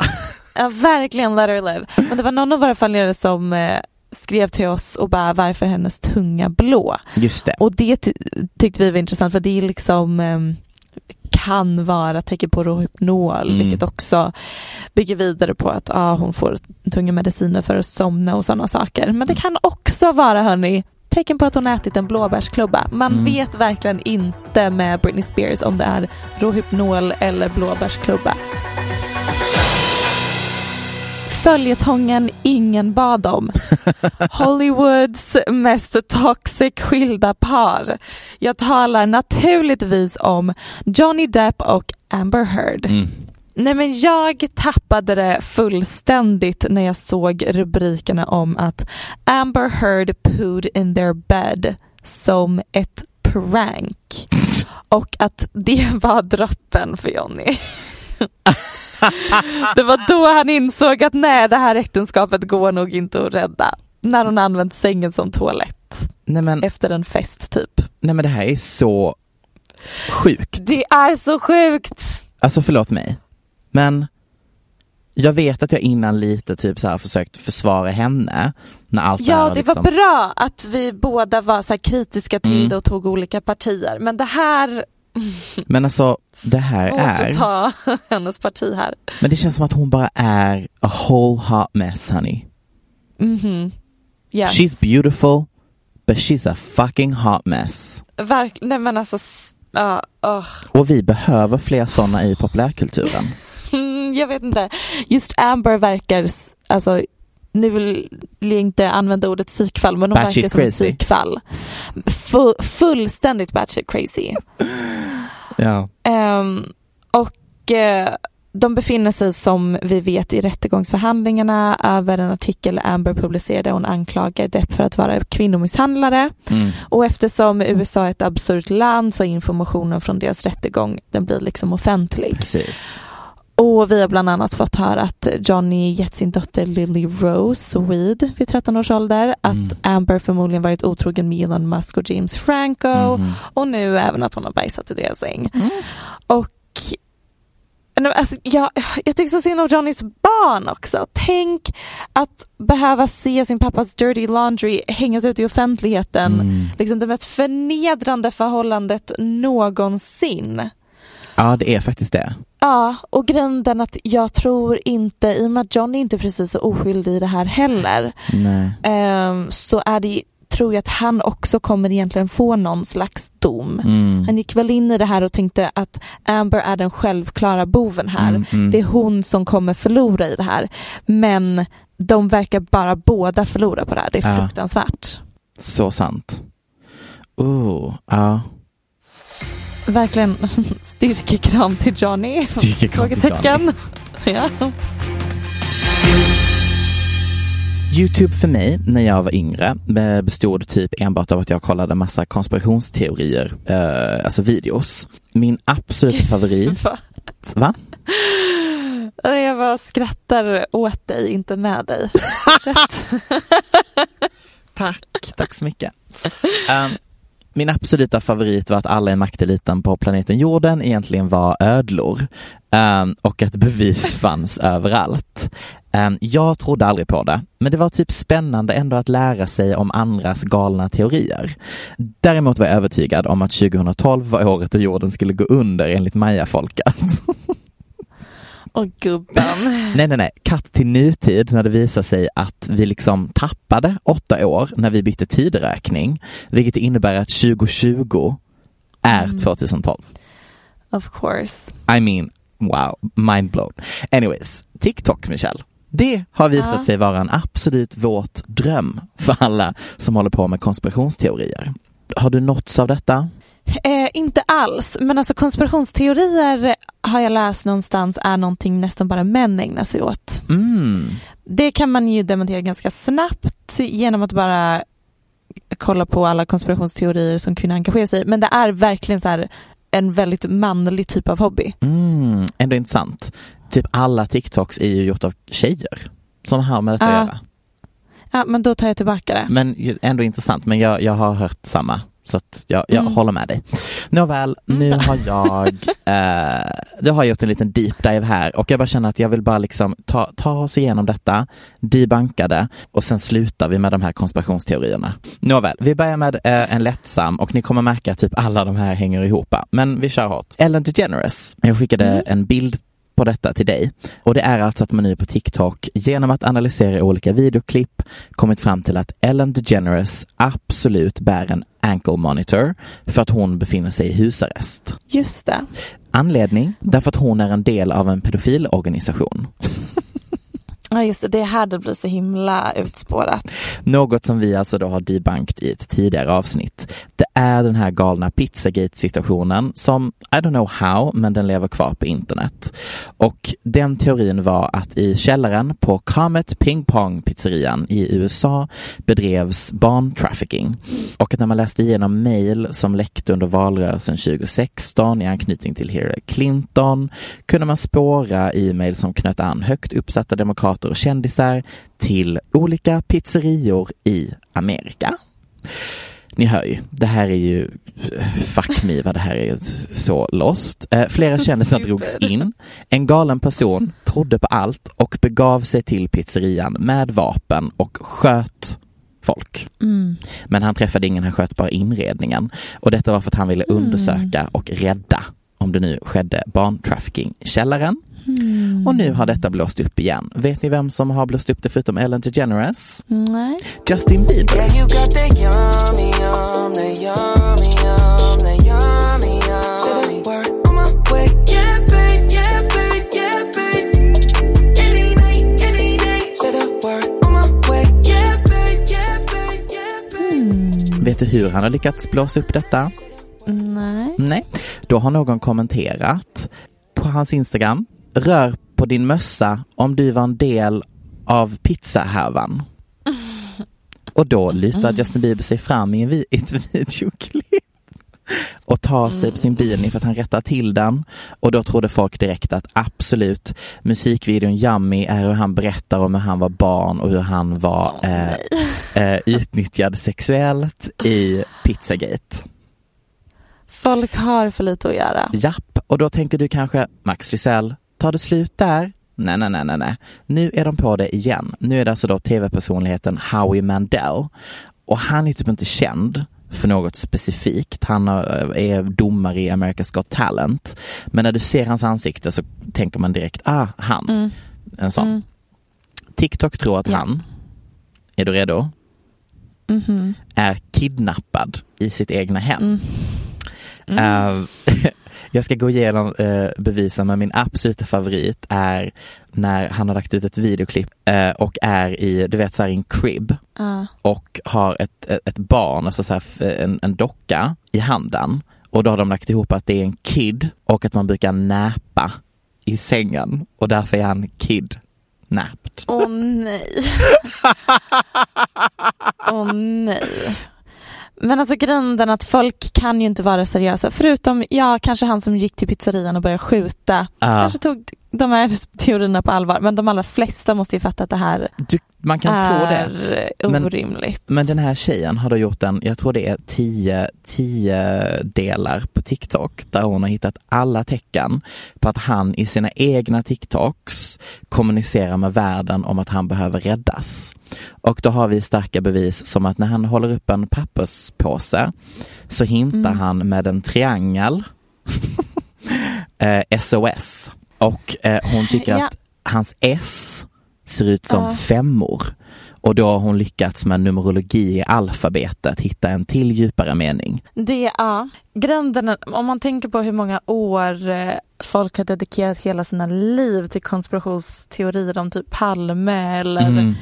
Ja, verkligen let her live. Men det var någon av våra följare som eh, skrev till oss och bara varför hennes tunga blå? Just det. Och det ty- tyckte vi var intressant för det är liksom ehm, kan vara tecken på rohypnol Mm. vilket också bygger vidare på att ah, hon får tunga mediciner för att somna och sådana saker. Men Mm. det kan också vara hörni tecken på att hon ätit en blåbärsklubba. Man Mm. vet verkligen inte med Britney Spears om det är rohypnol eller blåbärsklubba. Följetongen ingen bad om. Hollywoods mest toxic skilda par. Jag talar naturligtvis om Johnny Depp och Amber Heard. Mm. Nej men jag tappade det fullständigt när jag såg rubrikerna om att Amber Heard pooed in their bed som ett prank. Och att det var droppen för Johnny. Det var då han insåg att nej, det här äktenskapet går nog inte att rädda. När hon använt sängen som toalett. Nej men, Efter en fest typ. nej men det här är så sjukt. Det är så sjukt! Alltså förlåt mig. Men jag vet att jag innan lite typ så här försökt försvara henne när allt Ja, det liksom... var bra att vi båda var så här kritiska till Mm. det och tog olika partier. Men det här, Men alltså det här svårt att är, ta hennes parti här. men det känns som att hon bara är a whole hot mess honey. Mhm. Yes. She's beautiful But she's a fucking hot mess. Verkligen, men alltså, ja, åh. Och vi behöver fler sådana i populärkulturen. Mm, jag vet inte. Just Amber verkar, alltså nu vill jag inte använda ordet psykfall men hon verkar som ett psykfall. Fu- fullständigt batshit crazy. Ja. Ehm, och eh, de befinner sig som vi vet i rättegångsförhandlingarna över en artikel Amber publicerade. Hon anklagar Depp för att vara kvinnomisshandlare. Mm. Och eftersom USA är ett absurt land så är informationen från deras rättegång den blir liksom offentlig. Precis. Och vi har bland annat fått höra att Johnny gett sin dotter Lily Rose weed vid 13 års ålder. Att Mm. Amber förmodligen varit otrogen med Elon Musk och James Franco. Mhm. Och nu även att hon har bajsat i deras säng. Och Nej, Alltså, jag, jag tycker så synd om Johnnys barn också. Tänk att behöva se sin pappas dirty laundry hängas ut i offentligheten. Mm. Liksom det mest förnedrande förhållandet någonsin. Ja, det är faktiskt det. Ja, och grejen den att jag tror inte, i och med att inte är precis så oskyldig i det här heller, Nej. ehm, så är det, tror jag att han också kommer egentligen få någon slags dom. Mm. Han gick väl in i det här och tänkte att Amber är den självklara boven här. Mm, mm. Det är hon som kommer förlora i det här. Men de verkar bara båda förlora på det här. Det är Ja. fruktansvärt. Så sant. Oh, ja. Verkligen styrkekram till Johnny. Styrkekram till Frågetecken. Ja. Youtube för mig när jag var yngre eh, bestod typ enbart av att jag kollade massa konspirationsteorier, eh, alltså videos. Min absoluta favorit, Va? va? Jag bara skrattar åt dig, inte med dig. Tack, tack så mycket. Um, min absoluta favorit var att alla i makteliten på planeten jorden egentligen var ödlor um, och att bevis fanns överallt. Um, jag trodde aldrig på det, men det var typ spännande ändå att lära sig om andras galna teorier. Däremot var jag övertygad om att 2012 var året då jorden skulle gå under enligt mayafolket. Och gubben. Nej, nej, nej. Katt till nutid när det visar sig att vi liksom tappade åtta år när vi bytte tideräkning, vilket innebär att 2020 är Mm. 2012. Of course. I mean, wow, mind blown. Anyways, TikTok, Michelle. Det har visat Ja. sig vara en absolut våt dröm för alla som håller på med konspirationsteorier. Har du nåtts av detta? Eh, inte alls, men alltså konspirationsteorier har jag läst någonstans är någonting nästan bara män ägnar sig åt. Mm. Det kan man ju dementera ganska snabbt genom att bara kolla på alla konspirationsteorier som kvinnor engagerar sig i. Men det är verkligen så här en väldigt manlig typ av hobby. Mm, ändå intressant. Typ alla TikToks är ju gjort av tjejer som har med detta Ja. att göra. Ja, men då tar jag tillbaka det. Men ändå intressant, men jag, jag har hört samma. Så att jag, jag Mm. håller med dig. Nåväl, nu har jag, eh, jag har gjort en liten deep dive här och jag bara känner att jag vill bara liksom ta, ta oss igenom detta, debunka det och sen slutar vi med de här konspirationsteorierna. Nåväl, vi börjar med eh, en lättsam och ni kommer märka att typ alla de här hänger ihop. Men vi kör hårt. Ellen DeGeneres. Jag skickade en bild på detta till dig. Och det är alltså att man nu på TikTok genom att analysera olika videoklipp kommit fram till att Ellen DeGeneres absolut bär en ankle monitor för att hon befinner sig i husarrest. Just det. Anledning? Därför att hon är en del av en pedofilorganisation. Ja, just det. Det är här det blir så himla utspårat. Något som vi alltså då har debankt i ett tidigare avsnitt. Det är den här galna Pizzagate-situationen som, I don't know how, men den lever kvar på internet. Och den teorin var att i källaren på Comet Ping Pong pizzerian i USA bedrevs barntrafficking. Och att när man läste igenom mejl som läckte under valrörelsen 2016 i anknytning till Hillary Clinton kunde man spåra e-mail som knöt an högt uppsatta demokrater och kändisar till olika pizzerior i Amerika. Ni hör ju, det här är ju, fuck me vad det här är så lost. Eh, flera kändisar drogs in. En galen person trodde på allt och begav sig till pizzerian med vapen och sköt folk. Mm. Men han träffade ingen, han sköt bara inredningen. Och detta var för att han ville Mm. undersöka och rädda om det nu skedde barntrafficking i källaren. Mm. Och nu har detta blåst upp igen. Vet ni vem som har blåst upp det förutom Ellen DeGeneres? Nej. Justin Bieber. Yeah, you got that yummy, yum, that yummy, yum, that yummy, yum. Say the word on my way. Yeah, babe, yeah, babe, yeah, babe. Any night, any day. Say the word on my way. Yeah, babe, yeah, babe, yeah, babe. Vet du hur han har lyckats blåsa upp detta? Nej. Nej. Då har någon kommenterat på hans Instagram. Rör på din mössa om du var en del av pizzahärvan. Och då lutar Justin Bieber sig fram i en vi- ett videoklipp och tar sig på sin bil för att han rättar till den. Och då trodde folk direkt att absolut, musikvideon Yummy är hur han berättar om hur han var barn och hur han var eh, eh, utnyttjad sexuellt i Pizzagate. Folk har för lite att göra. Japp, och då tänker du kanske Max Lysell, tar det slut där? Nej, nej, nej, nej, nej. Nu är de på det igen. Nu är det alltså då tv-personligheten Howie Mandel. Och han är typ inte känd för något specifikt. Han har- är domare i America's Got Talent. Men när du ser hans ansikte så tänker man direkt, ah, han. Mm. En sån. Mm. TikTok tror att Ja. han, är du redo? Mhm. är kidnappad i sitt egna hem. Mm. Eh, jag ska gå igenom uh, bevisen men min absoluta favorit är när han har lagt ut ett videoklipp eh, och är i, du vet så här i en crib Ja. och har ett, ett, ett barn, alltså så här, en, en docka i handen och då har de lagt ihop att det är en kid och att man brukar näpa i sängen och därför är han kid napped. Åh nej. Åh nej. Men alltså grunden att folk kan ju inte vara seriösa. Förutom, ja, kanske han som gick till pizzerian och började skjuta. Ja. Kanske tog de här teorierna på allvar. Men de allra flesta måste ju fatta att det här Du, man kan är tro det. Men- orimligt. Men den här tjejen har då gjort en, jag tror det är tio, tio delar på TikTok där hon har hittat alla tecken på att han i sina egna TikToks kommunicerar med världen om att han behöver räddas. Och då har vi starka bevis som att när han håller upp en papperspåse så hintar Mm. han med en triangel eh, SOS. Och eh, hon tycker Ja. att hans S ser ut som Ja. femmor. Och då har hon lyckats med numerologi i alfabetet hitta en till djupare mening. Det, ja. Grunden, är- om man tänker på hur många år eh, folk har dedikerat hela sina liv till konspirationsteorier om typ Palme eller Mm.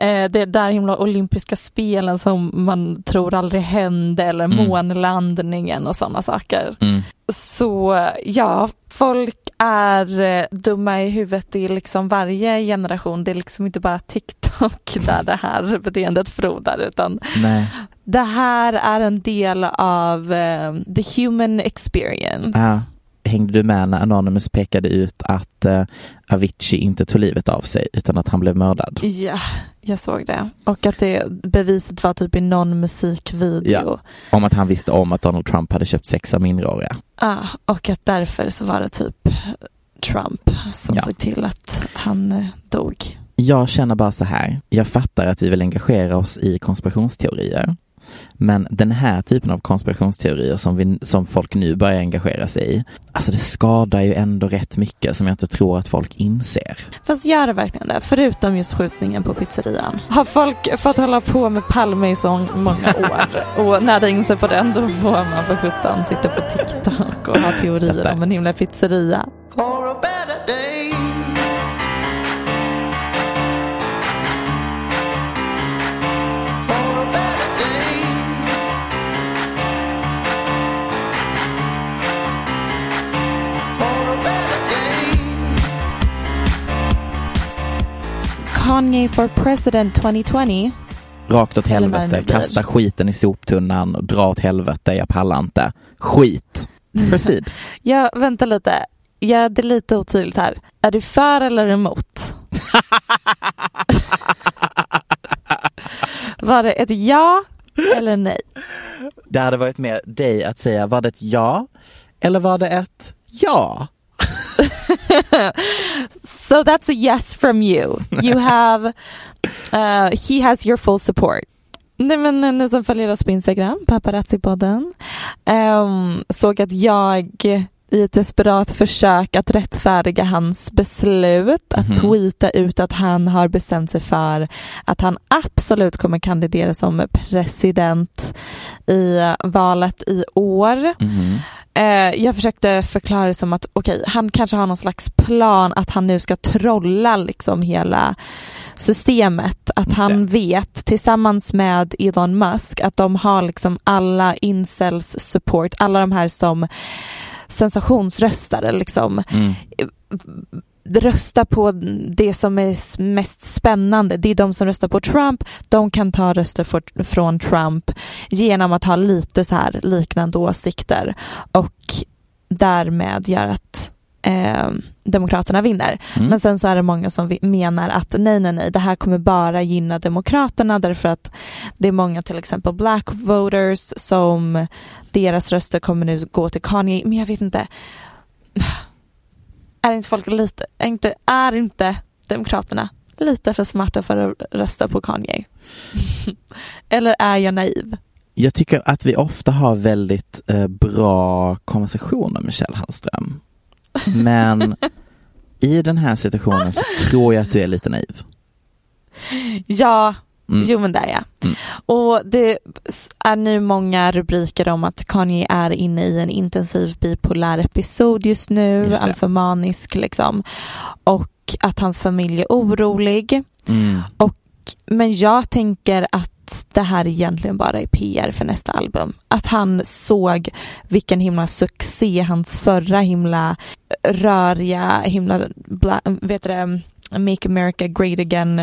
Eh, det där himla olympiska spelen som man tror aldrig hände eller Mm. månlandningen och sådana saker. Mm. Så ja, folk är eh, dumma i huvudet i liksom varje generation. Det är liksom inte bara TikTok där det här beteendet frodar utan Nej. det här är en del av eh, the human experience. Ah, hängde du med när Anonymous pekade ut att eh, Avicii inte tog livet av sig utan att han blev mördad? Ja, jag såg det. Och att det beviset var typ i någon musikvideo. Ja. Om att han visste om att Donald Trump hade köpt sex av minderåriga. Ah, och att därför så var det typ Trump som Ja. såg till att han eh, dog. Jag känner bara så här. Jag fattar att vi vill engagera oss i konspirationsteorier. Men den här typen av konspirationsteorier som, vi, som folk nu börjar engagera sig i, alltså det skadar ju ändå rätt mycket som jag inte tror att folk inser. Fast gör det verkligen det? Förutom just skjutningen på pizzerian. Har folk fått hålla på med Palme i så många år och närda in sig på den då får man för sjutton sitta på TikTok och ha teorier Stöttar. om en himla pizzeria. For a better day. Kanye for president 2020. Rakt åt helvete, kasta skiten i soptunnan och dra åt helvete, jag pallar inte. Skit! Proceed. Ja, vänta lite. Ja, det är lite otydligt här. Är du för eller emot? Var det ett ja eller nej? Det hade varit med dig att säga, var det ett ja eller var det ett ja? So that's a yes from you. You have, uh, he has your full support. Nej men ni som följer oss på Instagram, paparazzi-podden, um, såg att jag i ett desperat försök att rättfärdiga hans beslut att Mhm. tweeta ut att han har bestämt sig för att han absolut kommer kandidera som president i valet i år. Mhm. Eh, jag försökte förklara det som att okej, han kanske har någon slags plan att han nu ska trolla liksom hela systemet. Att han vet tillsammans med Elon Musk att de har liksom alla incels support, alla de här som sensationsröstare liksom Mm. Rösta på det som är mest spännande. Det är de som röstar på Trump. De kan ta röster för, från Trump genom att ha lite så här liknande åsikter och därmed gör att eh, Demokraterna vinner. Mm. Men sen så är det många som menar att nej, nej, nej, det här kommer bara gynna Demokraterna därför att det är många till exempel black voters som deras röster kommer nu gå till Kanye. Men jag vet inte. Är inte folk lite, är inte, är inte Demokraterna lite för smarta för att rösta på Kanye? Eller är jag naiv? Jag tycker att vi ofta har väldigt eh, bra konversationer med Kjell Hallström. Men i den här situationen så tror jag att du är lite naiv. Ja, Mm. jo men det är jag. Mm. Och det är nu många rubriker om att Kanye är inne i en intensiv bipolär episod just nu, Just alltså manisk liksom. Och att hans familj är orolig. Mm. Och, men jag tänker att det här egentligen bara är PR för nästa album. Att han såg vilken himla succé hans förra himla röriga, himla, bla, vet du det, Make America Great Again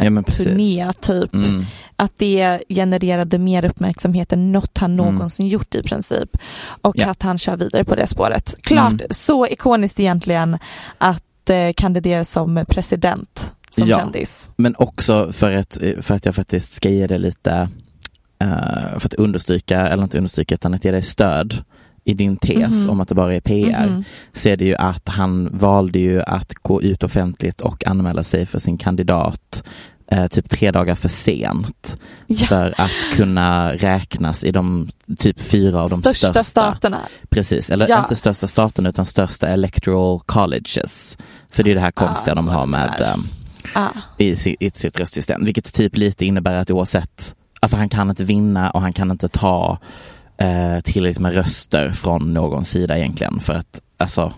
Ja, typ. Mm. Att det genererade mer uppmärksamhet än något han Mm. någonsin gjort i princip. Och Ja. att han kör vidare på det spåret. Klart, Mm. så ikoniskt egentligen att eh, kandidera som president som Ja. kändis. Men också för att, för att jag faktiskt ska ge det lite, eh, för att understryka, eller inte understryka, utan att ge dig stöd i din tes Mhm. om att det bara är PR, Mhm. så är det ju att han valde ju att gå ut offentligt och anmäla sig för sin kandidat eh, typ tre dagar för sent Ja. för att kunna räknas i de typ fyra av de Största, största, staterna. Precis, eller Ja. inte största staten utan största electoral colleges. För det är det här konstiga Ah, de har med eh, Ah. i, si- i sitt röstsystem. Vilket typ lite innebär att oavsett, alltså han kan inte vinna och han kan inte ta eh, tillräckligt med röster från någon sida egentligen för att alltså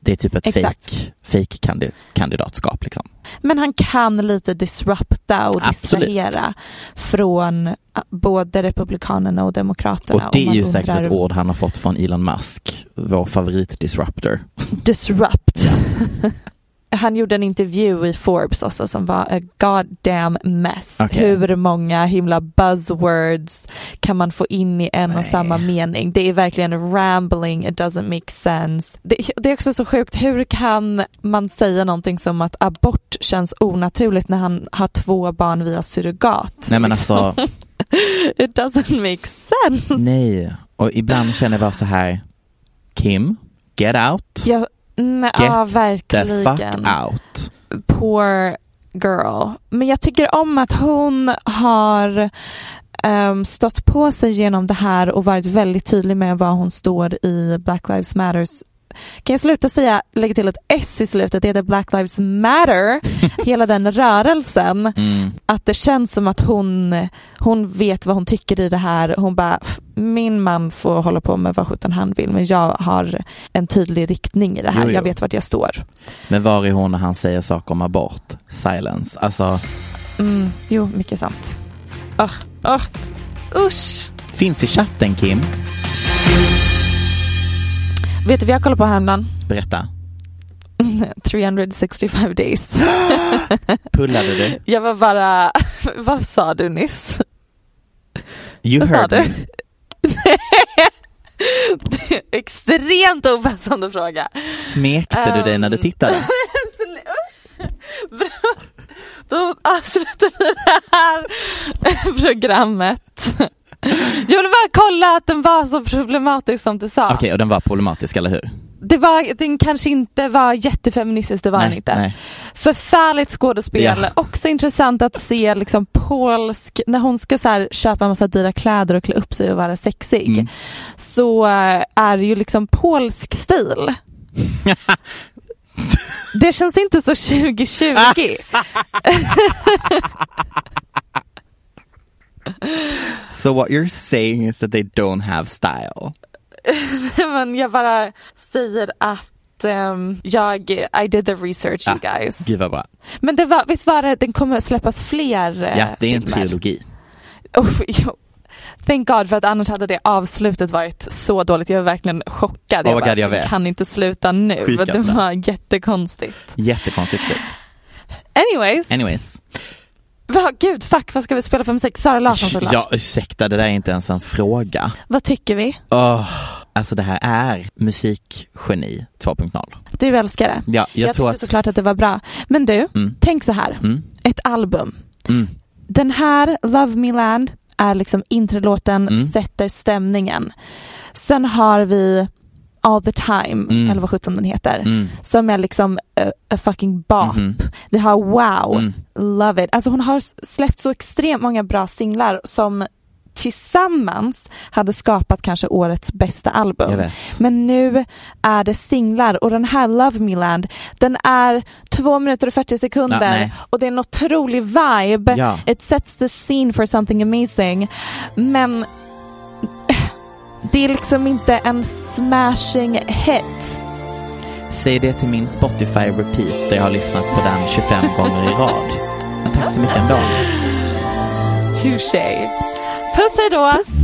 det är typ ett Exakt. fake, fake kandi- kandidatskap liksom. Men han kan lite disrupta och Absolut. distrahera från ah, både Republikanerna och Demokraterna. Och det är ju säkert undrar- ett ord han har fått från Elon Musk, vår favoritdisruptor. Disrupt. Han gjorde en intervju i Forbes också som var a goddamn mess. Okej. Hur många himla buzzwords kan man få in i en och samma mening? Det är verkligen rambling, it doesn't make sense. Det, det är också så sjukt, hur kan man säga någonting som att abort känns onaturligt när han har två barn via surrogat? Nej men alltså, It doesn't make sense. nej. Och ibland känner jag bara så här, Kim, get out, Ja, nej, Get ja, the verkligen. fuck out. poor girl. Men jag tycker om att hon har ehm, stått på sig genom det här och varit väldigt tydlig med vad hon står i Black Lives Matters kan jag sluta säga, lägga till ett S i slutet, det heter Black Lives Matter, hela den rörelsen. Mm. Att det känns som att hon, hon vet vad hon tycker i det här. Hon bara, min man får hålla på med vad sjutton han vill men jag har en tydlig riktning i det här. Jo, jo. Jag vet vart jag står. Men var är hon när han säger saker om abort? Silence. Alltså, Mm, jo, mycket sant. Oh, oh, usch! finns i chatten Kim. Vet du vad jag kollar på häromdagen? Berätta. 365 days. Pullade du? Jag var bara, vad sa du nyss? You vad sa heard du? me. Extremt opassande fråga. Smekte du dig när du Ehm, tittade? Usch! Då avslutar vi det här programmet. Jag ville bara kolla att den var så problematisk som du sa. Okej, och den var problematisk, eller hur? det var, den kanske inte var jättefeministisk, det var den inte. nej. Förfärligt skådespel, Ja. också intressant att se liksom polsk, när hon ska så här, köpa en massa dyra kläder och klä upp sig och vara sexig. Mm. Så eh, är det ju liksom polsk stil. det känns inte så 2020. So what you're saying is that they don't have style. Men jag bara säger att ehm, jag, I did the research you guys. Gud vad bra. Men det var, visst var det, den kommer släppas fler eh, Ja, det är en filmer? trilogi. Uff, jo. Thank God för att annars hade det avslutet varit så dåligt. Jag var verkligen chockad. Oh jag bara, God, jag "Det vet. kan inte sluta nu. Men det var jättekonstigt. Jättekonstigt slut. Anyways, Anyways. Vad, gud fuck vad ska vi spela för musik? Sara Larsson såklart. Ja, ursäkta, det där är inte ens en fråga. Vad tycker vi? Åh, alltså det här är musikgeni 2.0. Du älskar det. Ja, jag, jag tror tyckte att... såklart att det var bra. Men du, Mm. tänk så här. Mm. Ett album. Mm. Den här Love Me Land är liksom introlåten, Mm. sätter stämningen. Sen har vi All the time, Mm. eller vad sjutton den heter, Mm. som är liksom a, a fucking bop. Mhm. Vi har Wow, Mm. Love It. Alltså hon har släppt så extremt många bra singlar som tillsammans hade skapat kanske årets bästa album. Men nu är det singlar och den här Love Me Land den är två minuter och 40 Ja, sekunder nej. och det är en otrolig vibe. Ja. It sets the scene for something amazing. Men det är liksom inte en smashing hit. Säg det till min Spotify repeat där jag har lyssnat på den 25 gånger i rad. Men tack så mycket ändå. Touché. Puss hej då!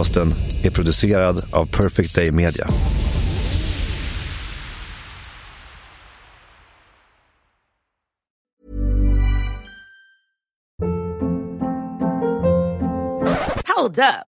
Podcasten är producerad av Perfect Day Media. Hold up.